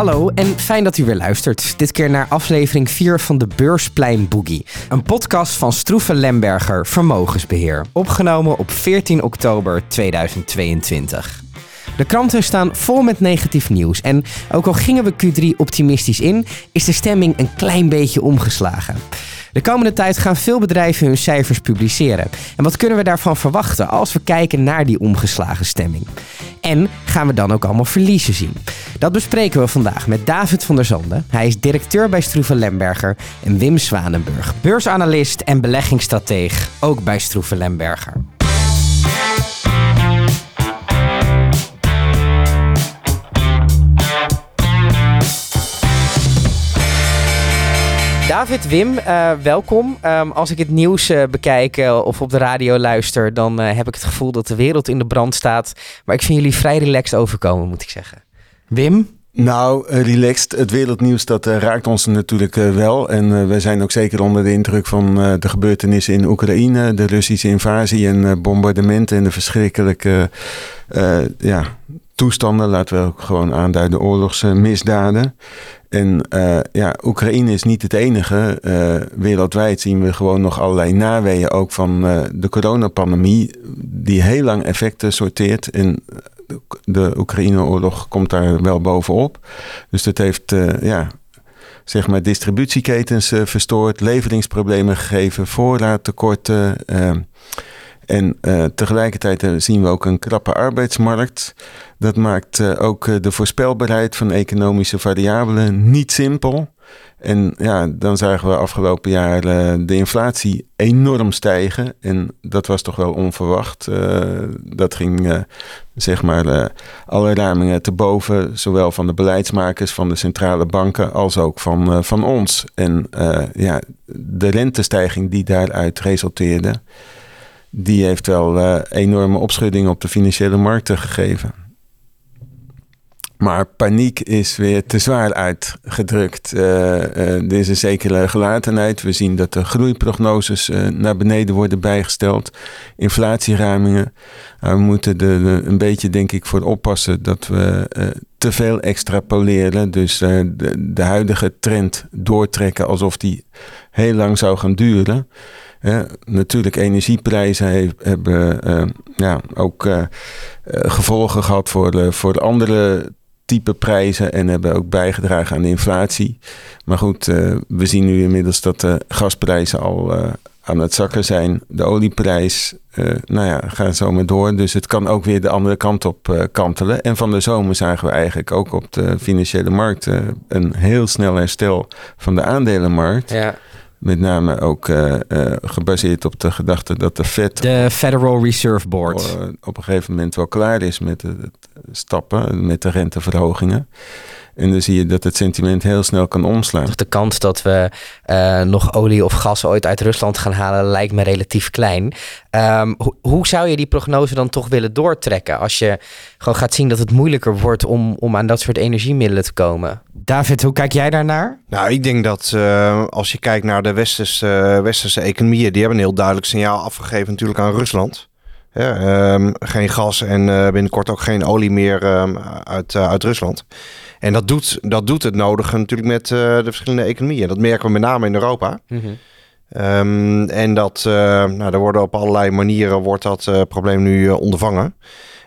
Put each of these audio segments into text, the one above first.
Hallo en fijn dat u weer luistert. Dit keer naar aflevering 4 van de Beursplein Boogie. Een podcast van Stroeven Lemberger Vermogensbeheer. Opgenomen op 14 oktober 2022. De kranten staan vol met negatief nieuws. En ook al gingen we Q3 optimistisch in, is de stemming een klein beetje omgeslagen. De komende tijd gaan veel bedrijven hun cijfers publiceren. En wat kunnen we daarvan verwachten als we kijken naar die omgeslagen stemming? En gaan we dan ook allemaal verliezen zien? Dat bespreken we vandaag met David van der Zanden. Hij is directeur bij Stroeven Lemberger. En Wim Zwanenburg, beursanalist en beleggingsstrateeg, ook bij Stroeven Lemberger. David, Wim, uh, welkom. Um, als ik het nieuws uh, bekijk uh, of op de radio luister, dan heb ik het gevoel dat de wereld in de brand staat. Maar ik vind jullie vrij relaxed overkomen, moet ik zeggen. Wim? Nou, relaxed. Het wereldnieuws dat raakt ons natuurlijk wel. En we zijn ook zeker onder de indruk van de gebeurtenissen in Oekraïne. De Russische invasie en bombardementen en de verschrikkelijke ja, toestanden. Laten we ook gewoon aanduiden oorlogsmisdaden. En uh, ja, Oekraïne is niet het enige. Uh, wereldwijd zien we gewoon nog allerlei naweeën ook van uh, de coronapandemie, die heel lang effecten sorteert. En de Oekraïne-oorlog komt daar wel bovenop. Dus dat heeft ja, zeg maar distributieketens verstoord, leveringsproblemen gegeven, voorraadtekorten. En uh, tegelijkertijd uh, zien we ook een krappe arbeidsmarkt. Dat maakt uh, ook de voorspelbaarheid van economische variabelen niet simpel. En ja, dan zagen we afgelopen jaar de inflatie enorm stijgen. En dat was toch wel onverwacht. dat ging zeg maar alle ramingen te boven. Zowel van de beleidsmakers, van de centrale banken als ook van, van ons. En ja, de rentestijging die daaruit resulteerde die heeft wel uh, enorme opschudding op de financiële markten gegeven. Maar paniek is weer te zwaar uitgedrukt. Uh, er is een zekere gelatenheid. We zien dat de groeiprognoses naar beneden worden bijgesteld. Inflatieramingen. we moeten er een beetje, denk ik, voor oppassen dat we te veel extrapoleren. Dus de huidige trend doortrekken alsof die heel lang zou gaan duren. Natuurlijk, energieprijzen hebben uh, ja, ook uh, gevolgen gehad voor, voor de andere type prijzen en hebben ook bijgedragen aan de inflatie. Maar goed, we zien nu inmiddels dat de gasprijzen al aan het zakken zijn. De olieprijs, nou ja, gaat zo maar door. Dus het kan ook weer de andere kant op kantelen. En van de zomer zagen we eigenlijk ook op de financiële markt een heel snel herstel van de aandelenmarkt. Ja. Met name ook uh, uh, gebaseerd op de gedachte dat de Fed... De Federal Reserve Board. Uh, op een gegeven moment wel klaar is met het stappen, met de renteverhogingen. En dan zie je dat het sentiment heel snel kan omslaan. De kans dat we uh, nog olie of gas ooit uit Rusland gaan halen lijkt me relatief klein. Um, ho hoe zou je die prognose dan toch willen doortrekken als je gewoon gaat zien dat het moeilijker wordt om, om aan dat soort energiemiddelen te komen? David, hoe kijk jij daarnaar? Nou, ik denk dat uh, als je kijkt naar de westerse, uh, westerse economieën, die hebben een heel duidelijk signaal afgegeven natuurlijk aan Rusland. Ja, um, geen gas en uh, binnenkort ook geen olie meer um, uit, uit Rusland. En dat doet, dat doet het nodige natuurlijk met uh, de verschillende economieën. Dat merken we met name in Europa. Mm -hmm. um, en dat, nou, er worden op allerlei manieren wordt dat probleem nu ondervangen.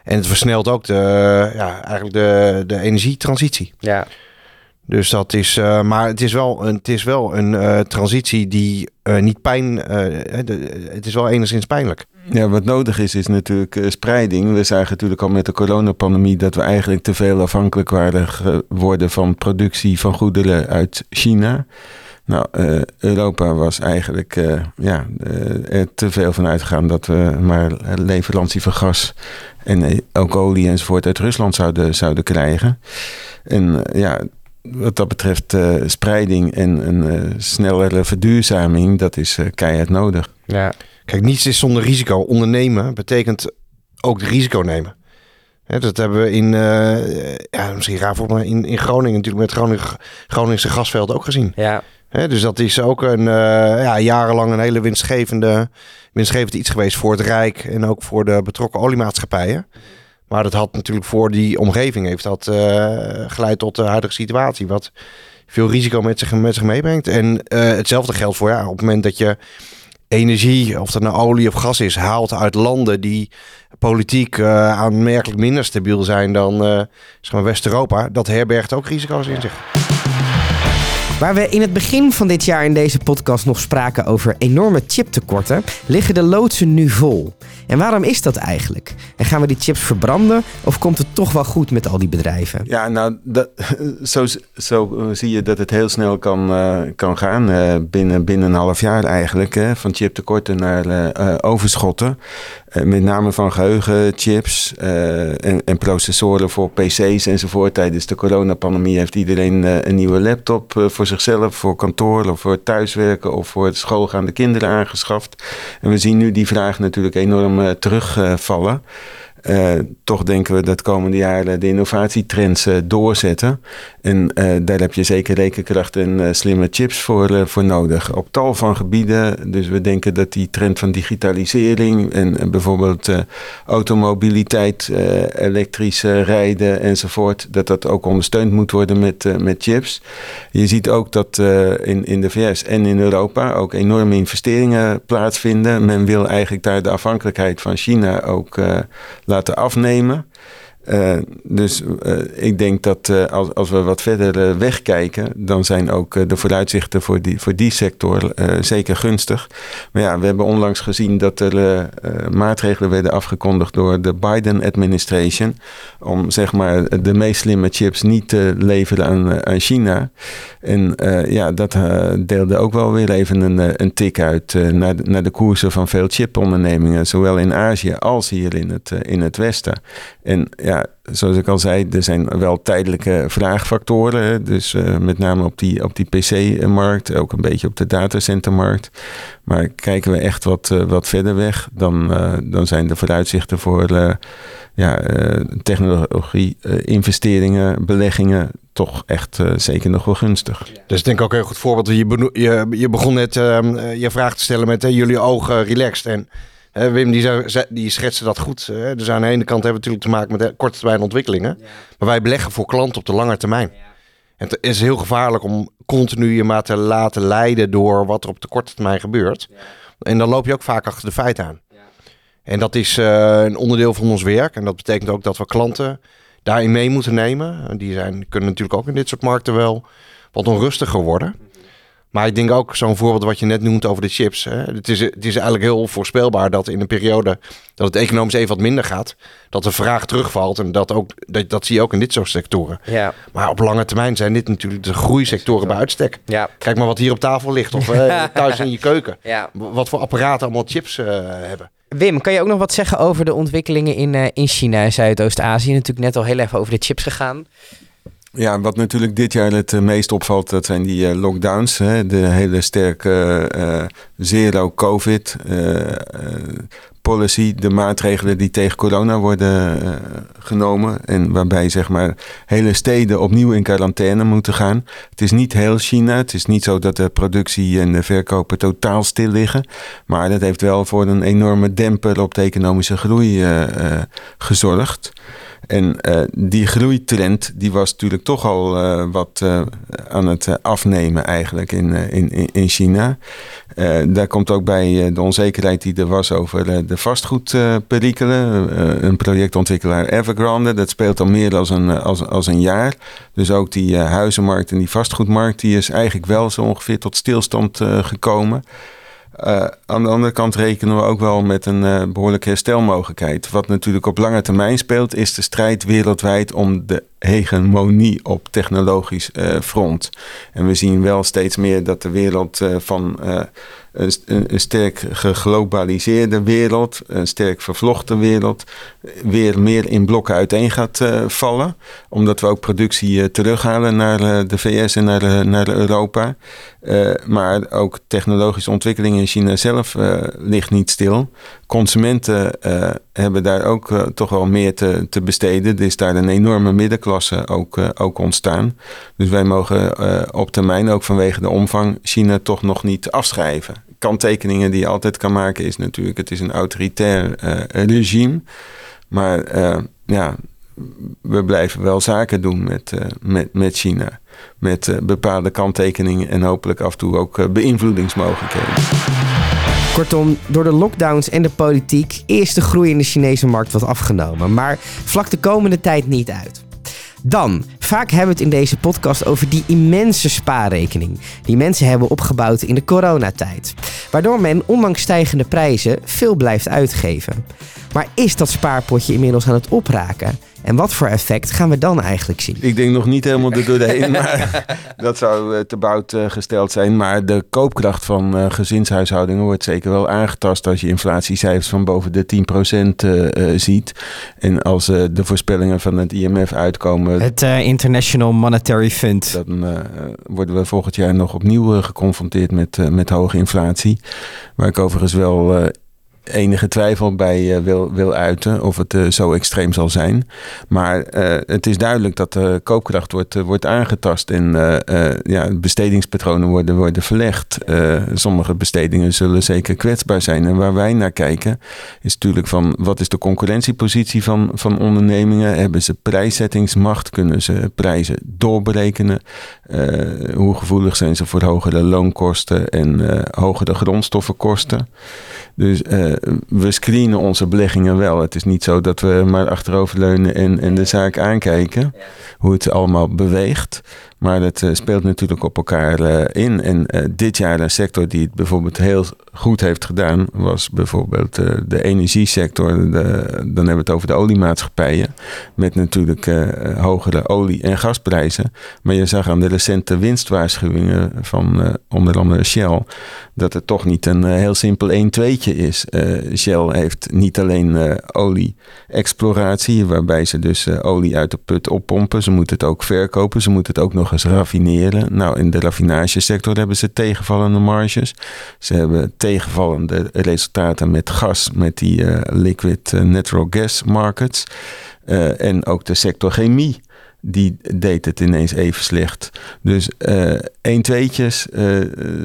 En het versnelt ook de, ja, eigenlijk de, de energietransitie. Ja. Dus dat is, uh, maar het is wel een, het is wel een uh, transitie die uh, niet pijn. De, het is wel enigszins pijnlijk. Ja, wat nodig is, is natuurlijk spreiding. We zagen natuurlijk al met de coronapandemie dat we eigenlijk te veel afhankelijk waren geworden van productie van goederen uit China. Nou, Europa was eigenlijk ja, er te veel van uitgegaan dat we maar leverantie van gas en ook olie enzovoort uit Rusland zouden, zouden krijgen. En ja, wat dat betreft uh, spreiding en een uh, snellere verduurzaming, dat is uh, keihard nodig. Ja. Kijk, niets is zonder risico. Ondernemen betekent ook de risico nemen. Hè, dat hebben we in, ja, misschien raar voor me, in, in Groningen natuurlijk met Groningen, Groningse gasveld ook gezien. Ja. Hè, dus dat is ook een, ja, jarenlang een hele winstgevende, winstgevend iets geweest voor het Rijk en ook voor de betrokken oliemaatschappijen. Maar dat had natuurlijk voor die omgeving heeft dat geleid tot de huidige situatie. Wat veel risico met zich, met zich meebrengt. En hetzelfde geldt voor ja, op het moment dat je energie, of dat nou olie of gas is, haalt uit landen die politiek uh, aanmerkelijk minder stabiel zijn dan uh, zeg maar West-Europa. Dat herbergt ook risico's in zich. Waar we in het begin van dit jaar in deze podcast nog spraken over enorme chiptekorten, liggen de loodsen nu vol. En waarom is dat eigenlijk? En gaan we die chips verbranden of komt het toch wel goed met al die bedrijven? Ja, nou, dat, zo, zo zie je dat het heel snel kan, uh, kan gaan. Uh, binnen, binnen een half jaar eigenlijk. Hè, van chiptekorten naar overschotten. met name van geheugenchips en, en processoren voor PC's enzovoort. Tijdens de coronapandemie heeft iedereen een nieuwe laptop voor zichzelf, voor kantoor of voor thuiswerken of voor schoolgaande kinderen aangeschaft. En we zien nu die vraag natuurlijk enorm uh, terugvallen. Uh, toch denken we dat de komende jaren de innovatietrends uh, doorzetten. En uh, daar heb je zeker rekenkracht en slimme chips voor, voor nodig. Op tal van gebieden. Dus we denken dat die trend van digitalisering en bijvoorbeeld automobiliteit, elektrisch rijden enzovoort, dat dat ook ondersteund moet worden met, met chips. Je ziet ook dat in, in de VS en in Europa ook enorme investeringen plaatsvinden. Men wil eigenlijk daar de afhankelijkheid van China ook laten afnemen. Uh, dus uh, ik denk dat uh, als, als we wat verder wegkijken, dan zijn ook de vooruitzichten voor die, voor die sector zeker gunstig. Maar ja, we hebben onlangs gezien dat er maatregelen werden afgekondigd door de Biden-administration om zeg maar de meest slimme chips niet te leveren aan, aan China. En ja, dat deelde ook wel weer even een, een tik uit naar, naar de koersen van veel chipondernemingen, zowel in Azië als hier in het, in het Westen. En ja, ja, zoals ik al zei, er zijn wel tijdelijke vraagfactoren. Dus uh, met name op die, op die PC-markt, ook een beetje op de datacentermarkt. Maar kijken we echt wat, uh, wat verder weg, dan, uh, dan zijn de vooruitzichten voor ja, technologie, investeringen, beleggingen toch echt zeker nog wel gunstig. Dus ik denk ook een heel goed voorbeeld. Je, je, je begon net ehm, je vraag te stellen met jullie ogen relaxed en Wim die, zei, die schetste dat goed. Dus aan de ene kant hebben we natuurlijk te maken met korte termijn ontwikkelingen. Maar wij beleggen voor klanten op de lange termijn. En het is heel gevaarlijk om continu je maar te laten leiden door wat er op de korte termijn gebeurt. En dan loop je ook vaak achter de feiten aan. En dat is uh, een onderdeel van ons werk. En dat betekent ook dat we klanten daarin mee moeten nemen. Die zijn, kunnen natuurlijk ook in dit soort markten wel wat onrustiger worden. Maar ik denk ook zo'n voorbeeld wat je net noemt over de chips. Hè. Het, is, het is eigenlijk heel voorspelbaar dat in een periode dat het economisch even wat minder gaat, dat de vraag terugvalt. En dat, ook, dat, dat zie je ook in dit soort sectoren. Ja. Maar op lange termijn zijn dit natuurlijk de groeisectoren bij uitstek. Ja. Kijk maar wat hier op tafel ligt of uh, thuis in je keuken. Ja. Wat voor apparaten allemaal chips uh, hebben. Wim, kan je ook nog wat zeggen over de ontwikkelingen in, uh, in China en Zuidoost-Azië? Natuurlijk net al heel even over de chips gegaan. Ja, wat natuurlijk dit jaar het eh, meest opvalt, dat zijn die uh, lockdowns. Hè? De hele sterke uh, zero-covid policy. De maatregelen die tegen corona worden genomen. En waarbij zeg maar hele steden opnieuw in quarantaine moeten gaan. Het is niet heel China. Het is niet zo dat de productie en de verkopen totaal stil liggen. Maar dat heeft wel voor een enorme demper op de economische groei gezorgd. En uh, die groeitrend die was natuurlijk toch al uh, wat uh, aan het afnemen eigenlijk in, in, in China. daar komt ook bij de onzekerheid die er was over de vastgoedperikelen. een projectontwikkelaar Evergrande, dat speelt al meer dan een, als, als een jaar. Dus ook die huizenmarkt en die vastgoedmarkt die is eigenlijk wel zo ongeveer tot stilstand gekomen. Uh, aan de andere kant rekenen we ook wel met een uh, behoorlijke herstelmogelijkheid. Wat natuurlijk op lange termijn speelt, is de strijd wereldwijd om de hegemonie op technologisch uh, front. En we zien wel steeds meer dat de wereld van een, een, sterk geglobaliseerde wereld, een sterk vervlochten wereld, weer meer in blokken uiteen gaat vallen. Omdat we ook productie terughalen naar de VS en naar, naar Europa. maar ook technologische ontwikkelingen in China zelf ligt niet stil. Consumenten hebben daar ook toch wel meer te, te besteden. Er is daar een enorme middenklasse ook, ook ontstaan. Dus wij mogen op termijn ook vanwege de omvang China toch nog niet afschrijven. Kanttekeningen die je altijd kan maken is natuurlijk... het is een autoritair regime... Maar ja, we blijven wel zaken doen met, uh, met, met China. Met uh, bepaalde kanttekeningen en hopelijk af en toe ook beïnvloedingsmogelijkheden. Kortom, door de lockdowns en de politiek is de groei in de Chinese markt wat afgenomen. Maar vlak de komende tijd niet uit. Dan, vaak hebben we het in deze podcast over die immense spaarrekening die mensen hebben opgebouwd in de coronatijd. Waardoor men, ondanks stijgende prijzen, veel blijft uitgeven. Maar is dat spaarpotje inmiddels aan het opraken? En wat voor effect gaan we dan eigenlijk zien? Ik denk nog niet helemaal er doorheen, maar dat zou eh, te bout uh, gesteld zijn. Maar de koopkracht van uh, gezinshuishoudingen wordt zeker wel aangetast als je inflatiecijfers van boven de 10% uh, ziet. En als de voorspellingen van het IMF uitkomen. Het International Monetary Fund. Dan worden we volgend jaar nog opnieuw geconfronteerd met, met hoge inflatie. Waar ik overigens wel enige twijfel bij uh, wil, wil uiten of het uh, zo extreem zal zijn. Maar uh, het is duidelijk dat de koopkracht wordt, wordt aangetast en ja, bestedingspatronen worden, worden verlegd. sommige bestedingen zullen zeker kwetsbaar zijn. En waar wij naar kijken is natuurlijk van wat is de concurrentiepositie van, van ondernemingen? Hebben ze prijszettingsmacht? Kunnen ze prijzen doorberekenen? hoe gevoelig zijn ze voor hogere loonkosten en hogere grondstoffenkosten? Dus we screenen onze beleggingen wel. Het is niet zo dat we maar achteroverleunen en, en de zaak aankijken. Hoe het allemaal beweegt. Maar het uh, speelt natuurlijk op elkaar uh, in. En dit jaar een sector die het bijvoorbeeld heel goed heeft gedaan, was bijvoorbeeld de energiesector. De, dan hebben we het over de oliemaatschappijen. Met natuurlijk hogere olie- en gasprijzen. Maar je zag aan de recente winstwaarschuwingen van onder andere Shell dat het toch niet een heel simpel 1-2'tje is. Shell heeft niet alleen olie-exploratie, waarbij ze dus olie uit de put oppompen. Ze moeten het ook verkopen. Ze moeten het ook nog eens raffineren. Nou, in de raffinagesector hebben ze tegenvallende marges. Ze hebben tegenvallende resultaten met gas, met die uh, liquid uh, natural gas markets. Uh, en ook de sector chemie die deed het ineens even slecht. Dus uh, één tweetjes, uh,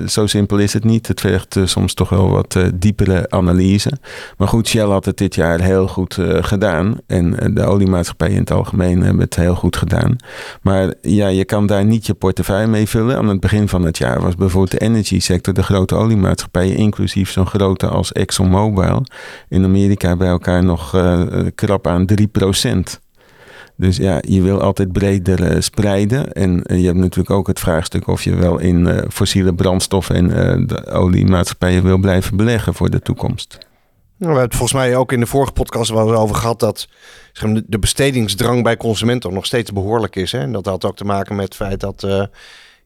zo simpel is het niet. Het vergt soms toch wel wat diepere analyse. Maar goed, Shell had het dit jaar heel goed gedaan. En de oliemaatschappijen in het algemeen hebben het heel goed gedaan. Maar ja, je kan daar niet je portefeuille mee vullen. Aan het begin van het jaar was bijvoorbeeld de energy sector, de grote oliemaatschappijen, inclusief zo'n grote als ExxonMobil, in Amerika bij elkaar nog krap aan 3 procent. Dus ja, je wil altijd breder uh, spreiden. En uh, je hebt natuurlijk ook het vraagstuk of je wel in uh, fossiele brandstoffen en de oliemaatschappijen wil blijven beleggen voor de toekomst. Nou, we hebben het volgens mij ook in de vorige podcast wel over gehad dat de bestedingsdrang bij consumenten nog steeds behoorlijk is. Hè? En dat had ook te maken met het feit dat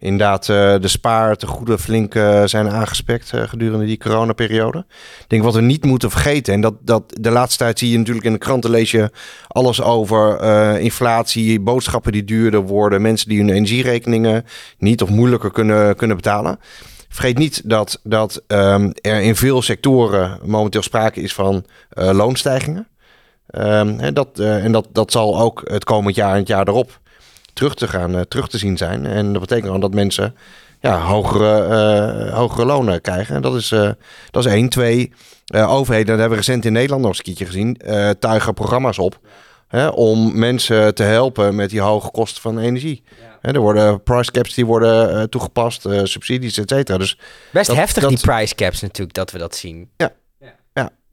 inderdaad uh, de spaartegoeden flink uh, zijn aangespekt uh, gedurende die coronaperiode. Ik denk wat we niet moeten vergeten, en dat, dat de laatste tijd zie je natuurlijk in de kranten lees je alles over inflatie, boodschappen die duurder worden, mensen die hun energierekeningen niet of moeilijker kunnen, kunnen betalen. Vergeet niet dat, dat um, er in veel sectoren momenteel sprake is van loonstijgingen. En dat, en dat, dat zal ook het komend jaar en het jaar erop terug te gaan, uh, terug te zien zijn. En dat betekent gewoon dat mensen ja, hogere, uh, hogere lonen krijgen. En dat is, uh, dat is één. Twee, overheden, dat hebben we recent in Nederland nog eens een keertje gezien, tuigen programma's op. Hè, om mensen te helpen met die hoge kosten van energie. Ja. Hè, er worden price caps die worden toegepast, subsidies, et cetera. Dus Best dat, heftig dat, die price caps natuurlijk, dat we dat zien. Ja,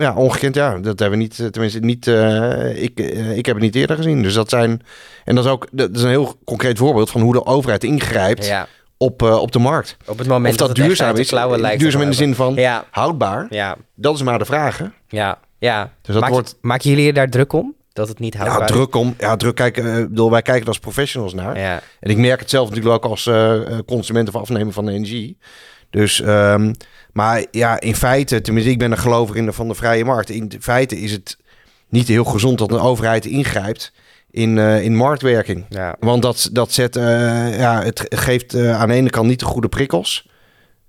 ja, ongekend. Ja, dat hebben we niet, tenminste niet, uh, ik, uh, ik heb het niet eerder gezien. Dus dat zijn, en dat is ook, dat is een heel concreet voorbeeld van hoe de overheid ingrijpt ja. op, uh, op de markt. Op het moment of dat, dat duurzaam is, lijkt duurzaam in de zin van ja. houdbaar. Ja. Dat is maar de vraag. Ja, ja. Dus dat Maak, wordt... Maken jullie er daar druk om? Dat het niet houdbaar ja, druk om. Ja, druk kijken. bedoel, wij kijken er als professionals naar. Ja. En ik merk het zelf natuurlijk ook als consument of afnemer van de energie. Dus, um, maar ja, in feite, tenminste, ik ben een gelover in de, van de vrije markt. In feite is het niet heel gezond dat een overheid ingrijpt in, uh, in marktwerking. Ja. Want dat, dat zet, uh, ja, het geeft uh, aan de ene kant niet de goede prikkels.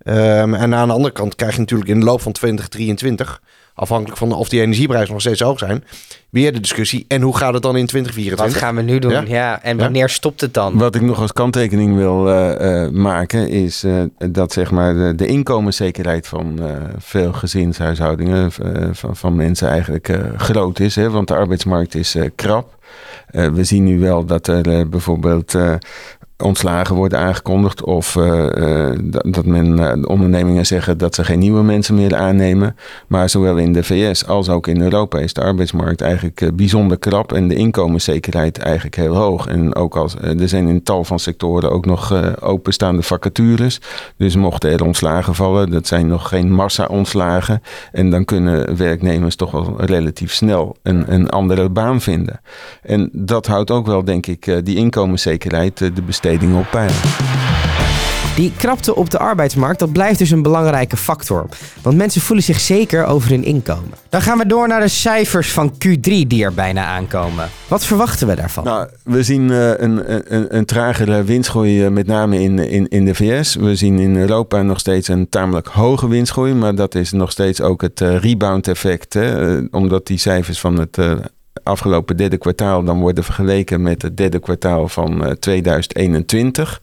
Um, en aan de andere kant krijg je natuurlijk in de loop van 2023 afhankelijk van of die energieprijzen nog steeds hoog zijn, weer de discussie. En hoe gaat het dan in 2024? Wat gaan we nu doen? Ja. Ja. En wanneer stopt het dan? Wat ik nog als kanttekening wil eh, eh, maken is eh, dat zeg maar de, de inkomenszekerheid van eh, veel gezinshuishoudingen, van, van mensen eigenlijk eh, groot is. Hè? Want de arbeidsmarkt is eh, krap. Eh, we zien nu wel dat er eh, bijvoorbeeld eh, ontslagen worden aangekondigd of eh, eh, dat, men de ondernemingen zeggen dat ze geen nieuwe mensen meer aannemen. Maar zowel in de VS als ook in Europa is de arbeidsmarkt eigenlijk bijzonder krap en de inkomenszekerheid eigenlijk heel hoog. En ook als er zijn in tal van sectoren ook nog openstaande vacatures. Dus mochten er ontslagen vallen, dat zijn nog geen massa-ontslagen. En dan kunnen werknemers toch wel relatief snel een, een andere baan vinden. En dat houdt ook wel, denk ik, die inkomenszekerheid, de besteding op peil. Die krapte op de arbeidsmarkt, dat blijft dus een belangrijke factor. Want mensen voelen zich zeker over hun inkomen. Dan gaan we door naar de cijfers van Q3 die er bijna aankomen. Wat verwachten we daarvan? Nou, we zien eh, een, een, een tragere winstgroei, eh, met name in, in, in de VS. We zien in Europa nog steeds een tamelijk hoge winstgroei, maar dat is nog steeds ook het eh, rebound-effect. Hè? Eh, omdat die cijfers van het eh, afgelopen derde kwartaal dan worden vergeleken met het derde kwartaal van eh, 2021.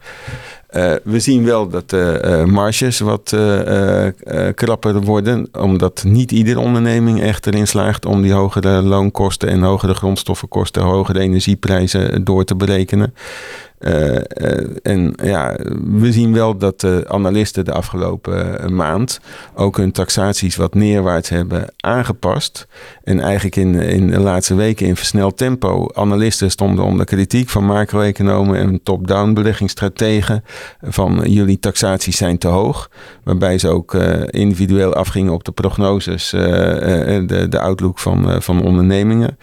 Eh, we zien wel dat de eh, marges wat eh, eh, eh, krapper worden, omdat niet iedere onderneming echt erin slaagt om die hogere loonkosten en hogere grondstoffenkosten, hogere energieprijzen door te berekenen. Eh, eh, en ja, we zien wel dat de analisten de afgelopen eh, maand ook hun taxaties wat neerwaarts hebben aangepast. En eigenlijk in, in de laatste weken in versneld tempo. Analisten stonden onder kritiek van macro-economen en top-down beleggingsstrategen. Van jullie taxaties zijn te hoog. Waarbij ze ook individueel afgingen op de prognoses, eh, de, de outlook van, van ondernemingen.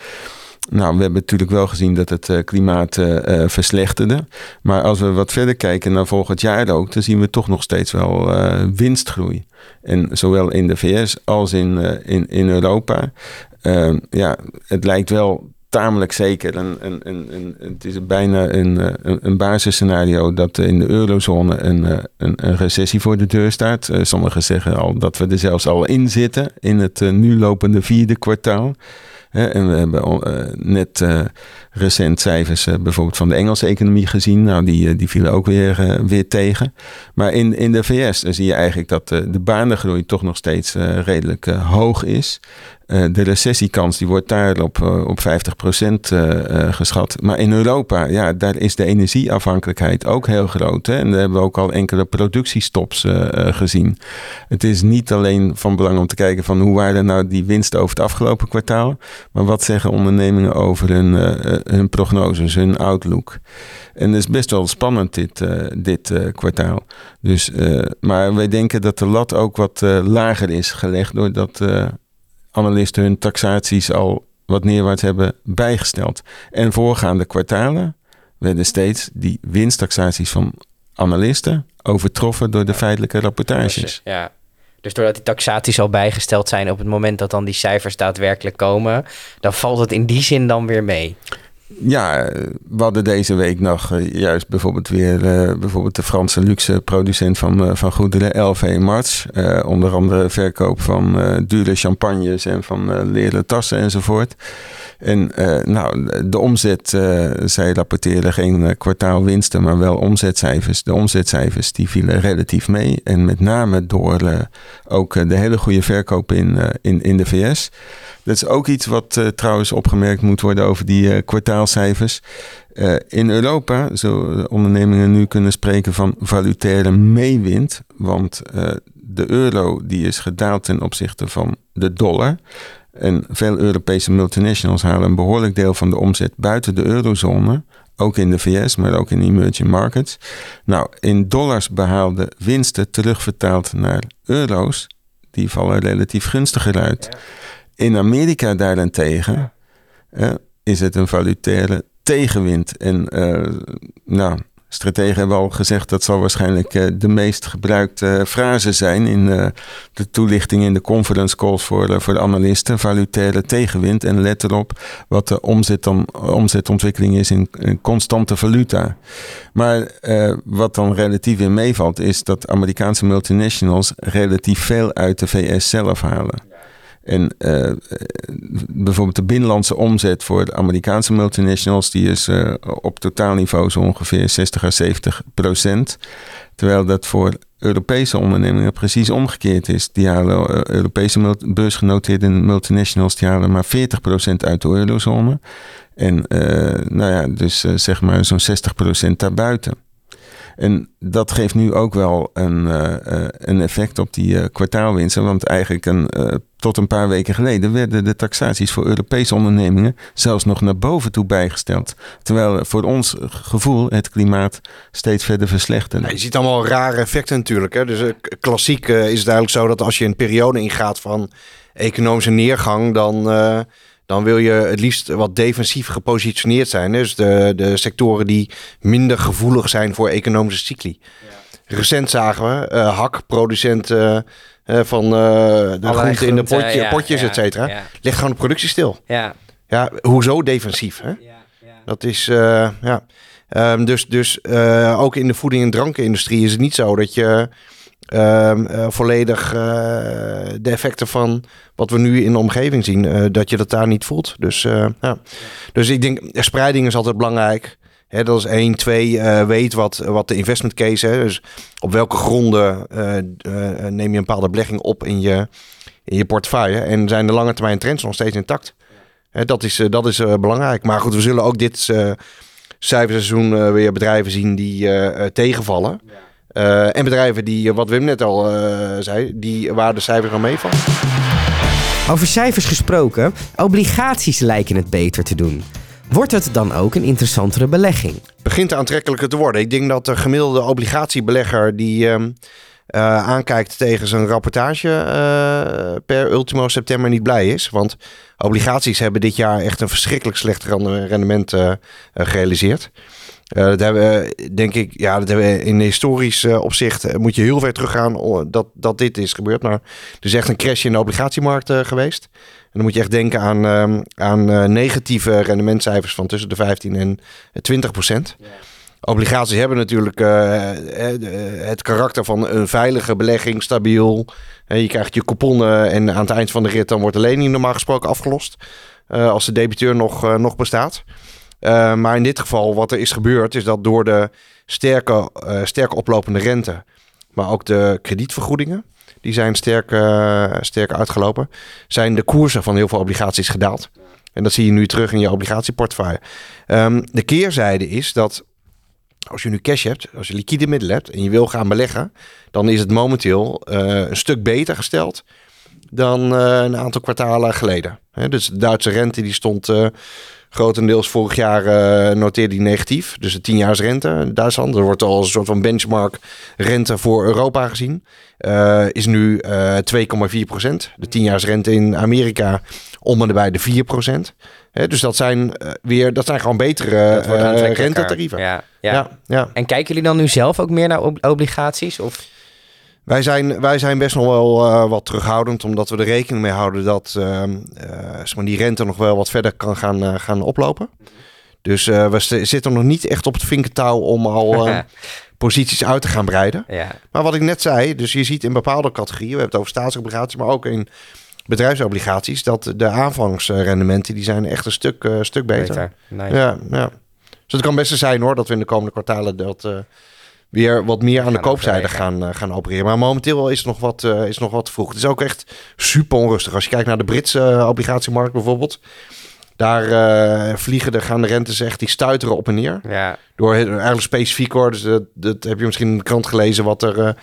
Nou, we hebben natuurlijk wel gezien dat het eh, klimaat eh, eh, verslechterde. Maar als we wat verder kijken naar volgend jaar ook, dan zien we toch nog steeds wel winstgroei. En zowel in de VS als in, in, in Europa. Eh, ja, het lijkt wel tamelijk zeker. Het is bijna een, eh, een, een basisscenario dat in de eurozone een, eh, een, een recessie voor de deur staat. Eh, sommigen zeggen al dat we er zelfs al in zitten in het nu lopende vierde kwartaal. En we hebben net recent cijfers bijvoorbeeld van de Engelse economie gezien. Nou, die, die vielen ook weer, weer tegen. Maar in, in de VS zie je eigenlijk dat de banengroei toch nog steeds redelijk hoog is. Eh, de recessiekans die wordt daar op, eh, op 50% eh, geschat. Maar in Europa, ja, daar is de energieafhankelijkheid ook heel groot. Hè? En daar hebben we ook al enkele productiestops gezien. Het is niet alleen van belang om te kijken van hoe waren nou die winsten over het afgelopen kwartaal. Maar wat zeggen ondernemingen over hun, hun prognoses, hun outlook. En dat is best wel spannend dit, dit kwartaal. Dus, maar wij denken dat de lat ook wat lager is gelegd doordat analisten hun taxaties al wat neerwaarts hebben bijgesteld. En voorgaande kwartalen werden steeds die winsttaxaties van analisten overtroffen door de feitelijke rapportages. Ja. Dus doordat die taxaties al bijgesteld zijn op het moment dat dan die cijfers daadwerkelijk komen, dan valt het in die zin dan weer mee. Ja, we hadden deze week nog eh, juist bijvoorbeeld weer eh, bijvoorbeeld de Franse luxe producent van, eh, van goederen, LV onder andere verkoop van dure champagnes en van leren tassen enzovoort. En eh, nou, de omzet, eh, zij rapporteren geen eh, kwartaalwinsten, maar wel omzetcijfers. De omzetcijfers die vielen relatief mee. En met name door ook de hele goede verkoop in, in, in de VS. Dat is ook iets wat trouwens opgemerkt moet worden over die kwartaalcijfers. In Europa zullen ondernemingen nu kunnen spreken van valutaire meewind. Want de euro die is gedaald ten opzichte van de dollar. En veel Europese multinationals halen een behoorlijk deel van de omzet buiten de eurozone. Ook in de VS, maar ook in emerging markets. Nou, in dollars behaalde winsten terugvertaald naar euro's, die vallen relatief gunstiger uit. In Amerika daarentegen eh, is het een valutaire tegenwind. En eh, nou, strategen hebben al gezegd dat zal waarschijnlijk eh, de meest gebruikte frase zijn in eh, de toelichting in de conference calls voor, eh, voor de analisten. Valutaire tegenwind. En let erop wat de omzet dan, omzetontwikkeling is in, constante valuta. Maar eh, wat dan relatief in meevalt is dat Amerikaanse multinationals relatief veel uit de VS zelf halen. En uh, bijvoorbeeld de binnenlandse omzet voor de Amerikaanse multinationals, die is uh, op totaalniveau zo ongeveer 60 à 70 procent. Terwijl dat voor Europese ondernemingen precies omgekeerd is. Die halen Europese beursgenoteerde multinationals die halen maar 40% uit de eurozone. En nou ja, dus zeg maar zo'n 60% daarbuiten. En dat geeft nu ook wel een, uh, een effect op die uh, kwartaalwinsten. Want eigenlijk een, tot een paar weken geleden werden de taxaties voor Europese ondernemingen zelfs nog naar boven toe bijgesteld. Terwijl voor ons gevoel het klimaat steeds verder verslechterde. je ziet allemaal rare effecten natuurlijk. Hè? Dus klassiek is het eigenlijk zo dat als je een periode ingaat van economische neergang, dan dan wil je het liefst wat defensief gepositioneerd zijn. Dus de, de sectoren die minder gevoelig zijn voor economische cycli. Ja. Recent zagen we uh, hakproducenten uh, van uh, de groenten in de potje, potjes, ja, et cetera. Ligt gewoon de productie stil. Ja. Ja, hoezo defensief? Hè? Dat is, ja. Um, dus dus ook in de voeding- en drankenindustrie is het niet zo dat je Ehm, eh, volledig uh, de effecten van wat we nu in de omgeving zien, uh, dat je dat daar niet voelt. Dus, ja. dus ik denk, spreiding is altijd belangrijk. Dat is één. Twee, weet wat, wat de investment case is. Dus op welke gronden neem je een bepaalde belegging op in je, in je portefeuille. En zijn de lange termijn trends nog steeds intact. Dat is, dat is belangrijk. Maar goed, we zullen ook dit cijferseizoen weer bedrijven zien die tegenvallen. Ja. Uh, en bedrijven die, wat Wim net al uh, zei, die waar de cijfers al meevallen. Over cijfers gesproken, obligaties lijken het beter te doen. Wordt het dan ook een interessantere belegging? Begint aantrekkelijker te worden. Ik denk dat de gemiddelde obligatiebelegger die uh, aankijkt tegen zijn rapportage per ultimo september niet blij is. Want obligaties hebben dit jaar echt een verschrikkelijk slecht rendement gerealiseerd. Uh, dat hebben we, denk ik, ja, dat hebben we in historisch uh, opzicht moet je heel ver teruggaan dat, dat dit is gebeurd. Maar er is echt een crash in de obligatiemarkt geweest. En dan moet je echt denken aan, ehm, aan negatieve rendementcijfers van tussen de 15 en 20 procent. Obligaties hebben natuurlijk het karakter van een veilige belegging, stabiel. je krijgt je couponnen en aan het eind van de rit dan wordt de lening normaal gesproken afgelost. als de debiteur nog, nog bestaat. Uh, maar in dit geval, wat er is gebeurd, is dat door de sterke, uh, sterk oplopende rente, maar ook de kredietvergoedingen, die zijn sterk, uh, sterk uitgelopen, zijn de koersen van heel veel obligaties gedaald. En dat zie je nu terug in je obligatieportefeuille. Um, de keerzijde is dat als je nu cash hebt, als je liquide middelen hebt en je wil gaan beleggen, dan is het momenteel een stuk beter gesteld dan een aantal kwartalen geleden. He, dus de Duitse rente die stond grotendeels vorig jaar uh, noteerde hij negatief. Dus de 10 rente in Duitsland. Er wordt al een soort van benchmark rente voor Europa gezien. Uh, is nu uh, eh, 2,4 procent. De 10 rente in Amerika om en bij de 4 procent. dus dat zijn weer, dat zijn gewoon betere rentetarieven. Ja, ja. Ja, ja. En kijken jullie dan nu zelf ook meer naar obligaties? Of? Wij zijn, wij zijn best nog wel uh, wat terughoudend, omdat we er rekening mee houden dat uh, uh, die rente nog wel wat verder kan gaan, gaan oplopen. Dus we zitten nog niet echt op het vinkentouw om al posities uit te gaan breiden. Ja. Maar wat ik net zei, dus je ziet in bepaalde categorieën, we hebben het over staatsobligaties, maar ook in bedrijfsobligaties, dat de aanvangsrendementen die zijn echt een stuk, stuk beter. beter. Ja, ja. Dus het kan best zijn hoor, dat we in de komende kwartalen dat weer wat meer aan de koopzijde gaan, uh, gaan opereren. Maar momenteel is het nog wat, uh, is nog wat vroeg. Het is ook echt super onrustig. Als je kijkt naar de Britse uh, obligatiemarkt bijvoorbeeld. Daar vliegen de, gaan de rentes echt, die stuiteren op en neer. Ja. Door eigenlijk specifiek hoor. Dus dat, dat heb je misschien in de krant gelezen wat er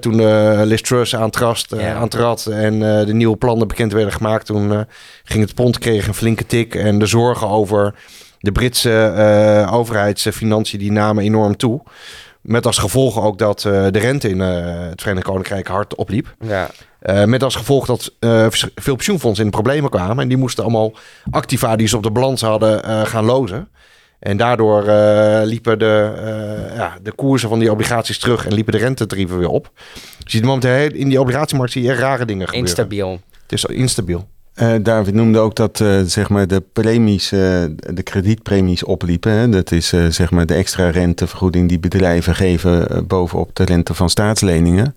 toen Liz Truss aantrad, ja. aantrad en de nieuwe plannen bekend werden gemaakt. Toen ging het pond kreeg een flinke tik en de zorgen over de Britse overheidsfinanciën die namen enorm toe. Met als gevolg ook dat uh, de rente in uh, het Verenigd Koninkrijk hard opliep. Ja. Uh, met als gevolg dat veel pensioenfondsen in problemen kwamen. En die moesten allemaal activa die ze op de balans hadden gaan lozen. En daardoor liepen de, ja, de koersen van die obligaties terug en liepen de rentetarieven weer op. Je ziet momenteel in die obligatiemarkt zie je rare dingen gebeuren. Instabiel. Het is instabiel. Uh, David noemde ook dat uh, zeg maar de premies, uh, de kredietpremies opliepen. Dat is zeg maar de extra rentevergoeding die bedrijven geven bovenop de rente van staatsleningen.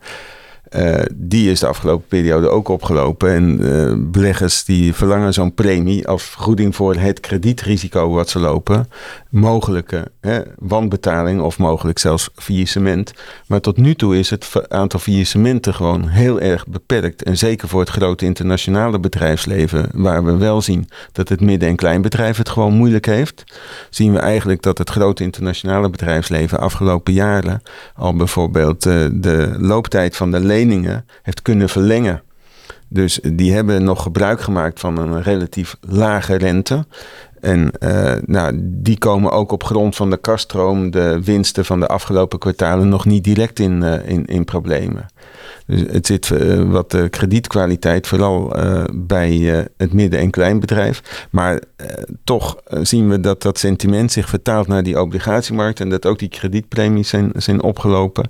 Die is de afgelopen periode ook opgelopen. En beleggers die verlangen zo'n premie als vergoeding voor het kredietrisico wat ze lopen. Mogelijke hè, wanbetaling of mogelijk zelfs faillissement. Maar tot nu toe is het aantal faillissementen gewoon heel erg beperkt. En zeker voor het grote internationale bedrijfsleven, waar we wel zien dat het midden- en kleinbedrijf het gewoon moeilijk heeft, zien we eigenlijk dat het grote internationale bedrijfsleven afgelopen jaren al bijvoorbeeld uh, de looptijd van de heeft kunnen verlengen. Dus die hebben nog gebruik gemaakt van een relatief lage rente. En uh, nou, die komen ook op grond van de kaststroom, de winsten van de afgelopen kwartalen, nog niet direct in, uh, in, in problemen. Dus het zit uh, wat de kredietkwaliteit vooral bij het midden- en kleinbedrijf. Maar toch zien we dat dat sentiment zich vertaalt naar die obligatiemarkt en dat ook die kredietpremies zijn, zijn opgelopen.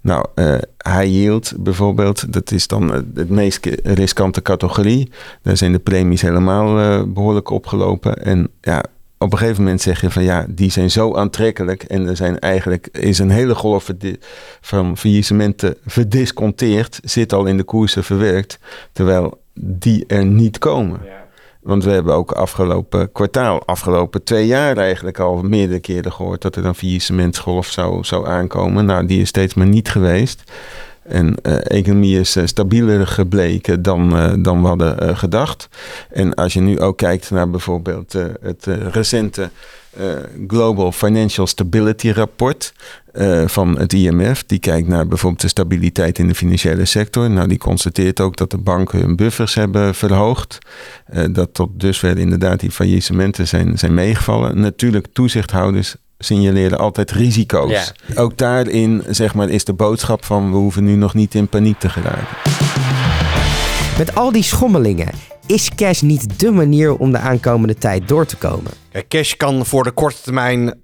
Nou, uh, high yield bijvoorbeeld, dat is dan het meest riskante categorie. Daar zijn de premies helemaal uh, behoorlijk opgelopen. En ja, op een gegeven moment zeg je van ja, die zijn zo aantrekkelijk. En er zijn eigenlijk is een hele golf van faillissementen verdisconteerd, zit al in de koersen verwerkt, terwijl die er niet komen. Ja. Want we hebben ook afgelopen kwartaal, afgelopen twee jaar eigenlijk al meerdere keren gehoord dat er een faillissementsgolf zou, zou aankomen. Nou, die is steeds maar niet geweest. En uh, economie is uh, stabieler gebleken dan, uh, dan we hadden gedacht. En als je nu ook kijkt naar bijvoorbeeld het recente Global Financial Stability Rapport van het IMF, die kijkt naar bijvoorbeeld de stabiliteit in de financiële sector. Nou, die constateert ook dat de banken hun buffers hebben verhoogd. dat tot dusver inderdaad die faillissementen zijn, zijn meegevallen. Natuurlijk, toezichthouders signaleren altijd risico's. Ook daarin zeg maar, is de boodschap van we hoeven nu nog niet in paniek te geraken. Met al die schommelingen, is cash niet de manier om de aankomende tijd door te komen? Ja, cash kan voor de korte termijn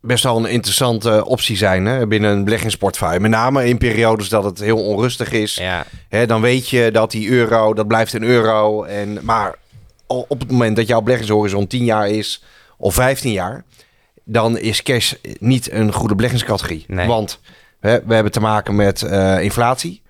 best wel een interessante optie zijn hè, binnen een beleggingsportefeuille. Met name in periodes dat het heel onrustig is. Ja. Hè, dan weet je dat die euro, dat blijft een euro. En, maar op het moment dat jouw beleggingshorizon 10 jaar is of 15 jaar dan is cash niet een goede beleggingscategorie. Want hè, we hebben te maken met uh, inflatie.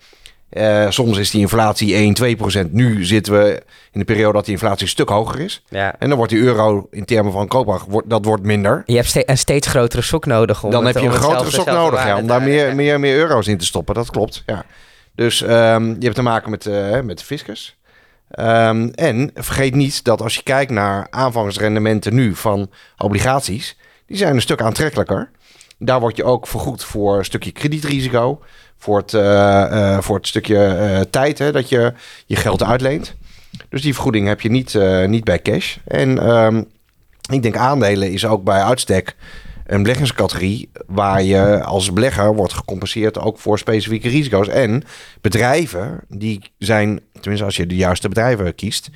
Uh, soms is die inflatie 1, 2 procent. Nu zitten we in de periode dat die inflatie een stuk hoger is. Ja. En dan wordt die euro in termen van koopkracht, dat wordt minder. Je hebt ste een steeds grotere sok nodig. Om dan heb je een grotere sok nodig ja, om daar meer, meer, meer euro's in te stoppen. Dat klopt, ja. Dus um, je hebt te maken met, uh, met de fiscus. Um, en vergeet niet dat als je kijkt naar aanvangsrendementen nu van obligaties die zijn een stuk aantrekkelijker. Daar word je ook vergoed voor een stukje kredietrisico. Voor het, uh, voor het stukje uh, tijd hè, dat je je geld uitleent. Dus die vergoeding heb je niet, niet bij cash. En um, ik denk aandelen is ook bij uitstek een beleggingscategorie waar je als belegger wordt gecompenseerd ook voor specifieke risico's. En bedrijven die zijn, tenminste als je de juiste bedrijven kiest,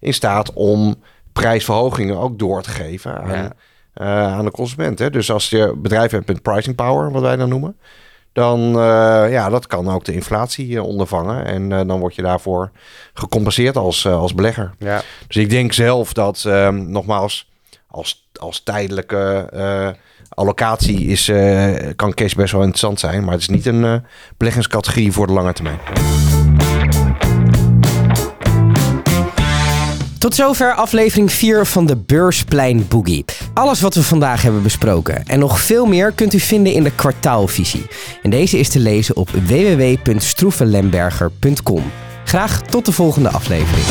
in staat om prijsverhogingen ook door te geven uh, aan de consument. Hè? Dus als je bedrijf hebt met pricing power, wat wij dan noemen, dan uh, ja, dat kan ook de inflatie uh, ondervangen. En dan word je daarvoor gecompenseerd als, als belegger. Ja. Dus ik denk zelf dat, ehm, nogmaals, als, als tijdelijke allocatie is, kan cash best wel interessant zijn. Maar het is niet een beleggingscategorie voor de lange termijn. Tot zover aflevering 4 van de Beursplein Boogie. Alles wat we vandaag hebben besproken en nog veel meer kunt u vinden in de kwartaalvisie. En deze is te lezen op www.stroevenlemberger.com. Graag tot de volgende aflevering.